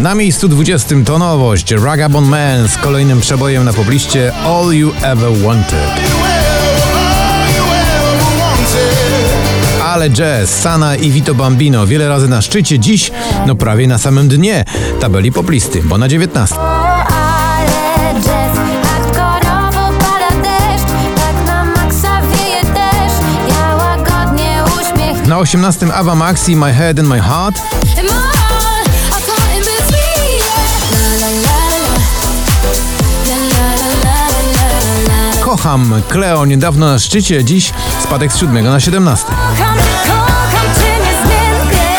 Na miejscu 20 to nowość Ragabon Man z kolejnym przebojem na pobliście All You Ever Wanted. Ale jazz, Sana i Vito Bambino wiele razy na szczycie, dziś no prawie na samym dnie tabeli poplisty, bo na 19. Ale jazz, hardkorowo pada deszcz Tak na maksa wieje deszcz Ja łagodnie uśmiech Na 18 Ava Max i My Head and My Heart. Kocham Cleo niedawno na szczycie, dziś spadek z 7 na 17. Kocham, kocham cię niezmiennie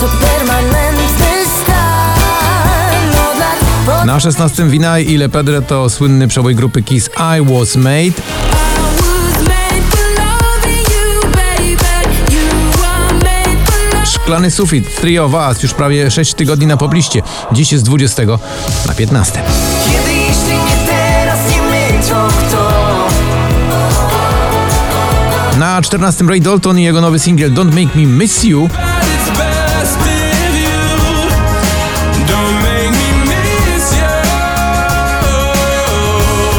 To permanentny stan Od Na 16 Wina i Le Pedre to słynny przebój grupy Kiss I Was Made. Szklany sufit, Trio Was już prawie 6 tygodni na pobliście. Dziś jest z 20 na 15. Na 14 Ray Dalton i jego nowy singiel Don't Make Me Miss You.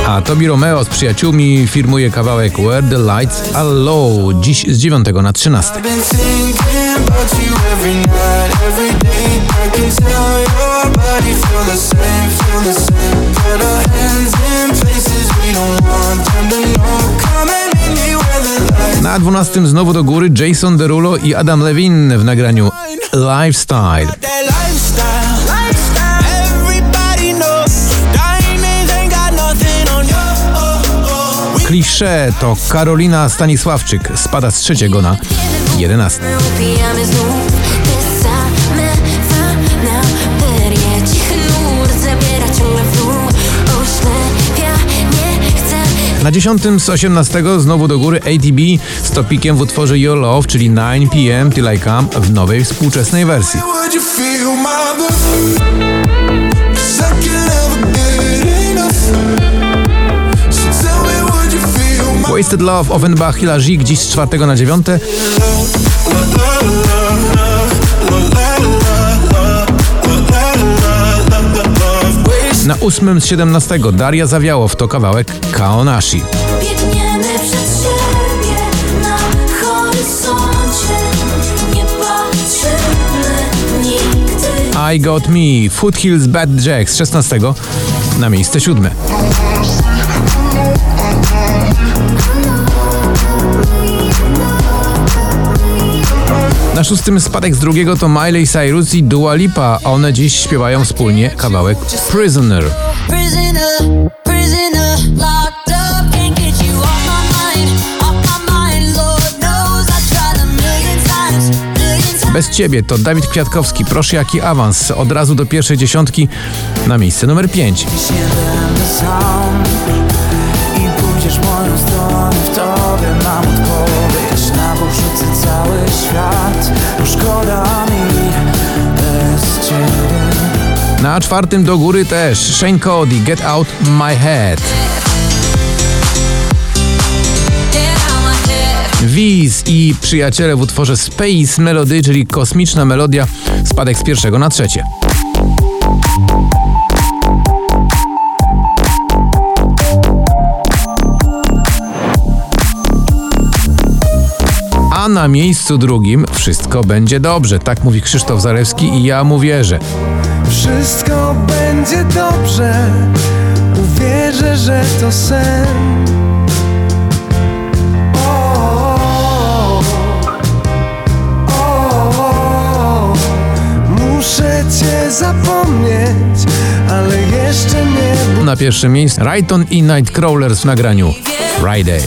A Tobi Romeo z przyjaciółmi firmuje kawałek Where the Lights Are Low. Dziś z 9 na 13. I've been thinking about you every Na 12 znowu do góry Jason Derulo i Adam Levine w nagraniu Lifestyle. nothing on you. Klisze to Karolina Stanisławczyk spada z trzeciego na 11. Na 10 z 18 znowu do góry ATB z topikiem w utworze Your Love, czyli 9 PM Till I Come w nowej współczesnej wersji. Wasted Love Offenbach i La Gigue dziś z 4 na 9. Na 8 z 17 Daria Zawiałow to kawałek Kaonashi. Biegniemy przed siebie na horyzoncie Nie patrzymy nigdy I Got Me Foothills Bad Jack z 16 na miejsce 7. Na szóstym spadek z drugiego to Miley Cyrus i Dua Lipa. One dziś śpiewają wspólnie kawałek Prisoner. Bez ciebie to Dawid Kwiatkowski. Proszę jaki awans. Od razu do pierwszej dziesiątki na miejsce numer 5. Nie będę sam I pójdziesz moją stronę Na czwartym do góry też Shane Cody Get Out My Head. Wiz i przyjaciele w utworze Space Melody, czyli kosmiczna melodia, spadek z pierwszego na trzecie. A na miejscu drugim wszystko będzie dobrze, tak mówi Krzysztof Zalewski i ja mu wierzę. Wszystko będzie dobrze, uwierzę, że to sen. Cię zapomnieć, ale jeszcze nie. Na pierwszym miejscu Rayton i Nightcrawlers w nagraniu Friday.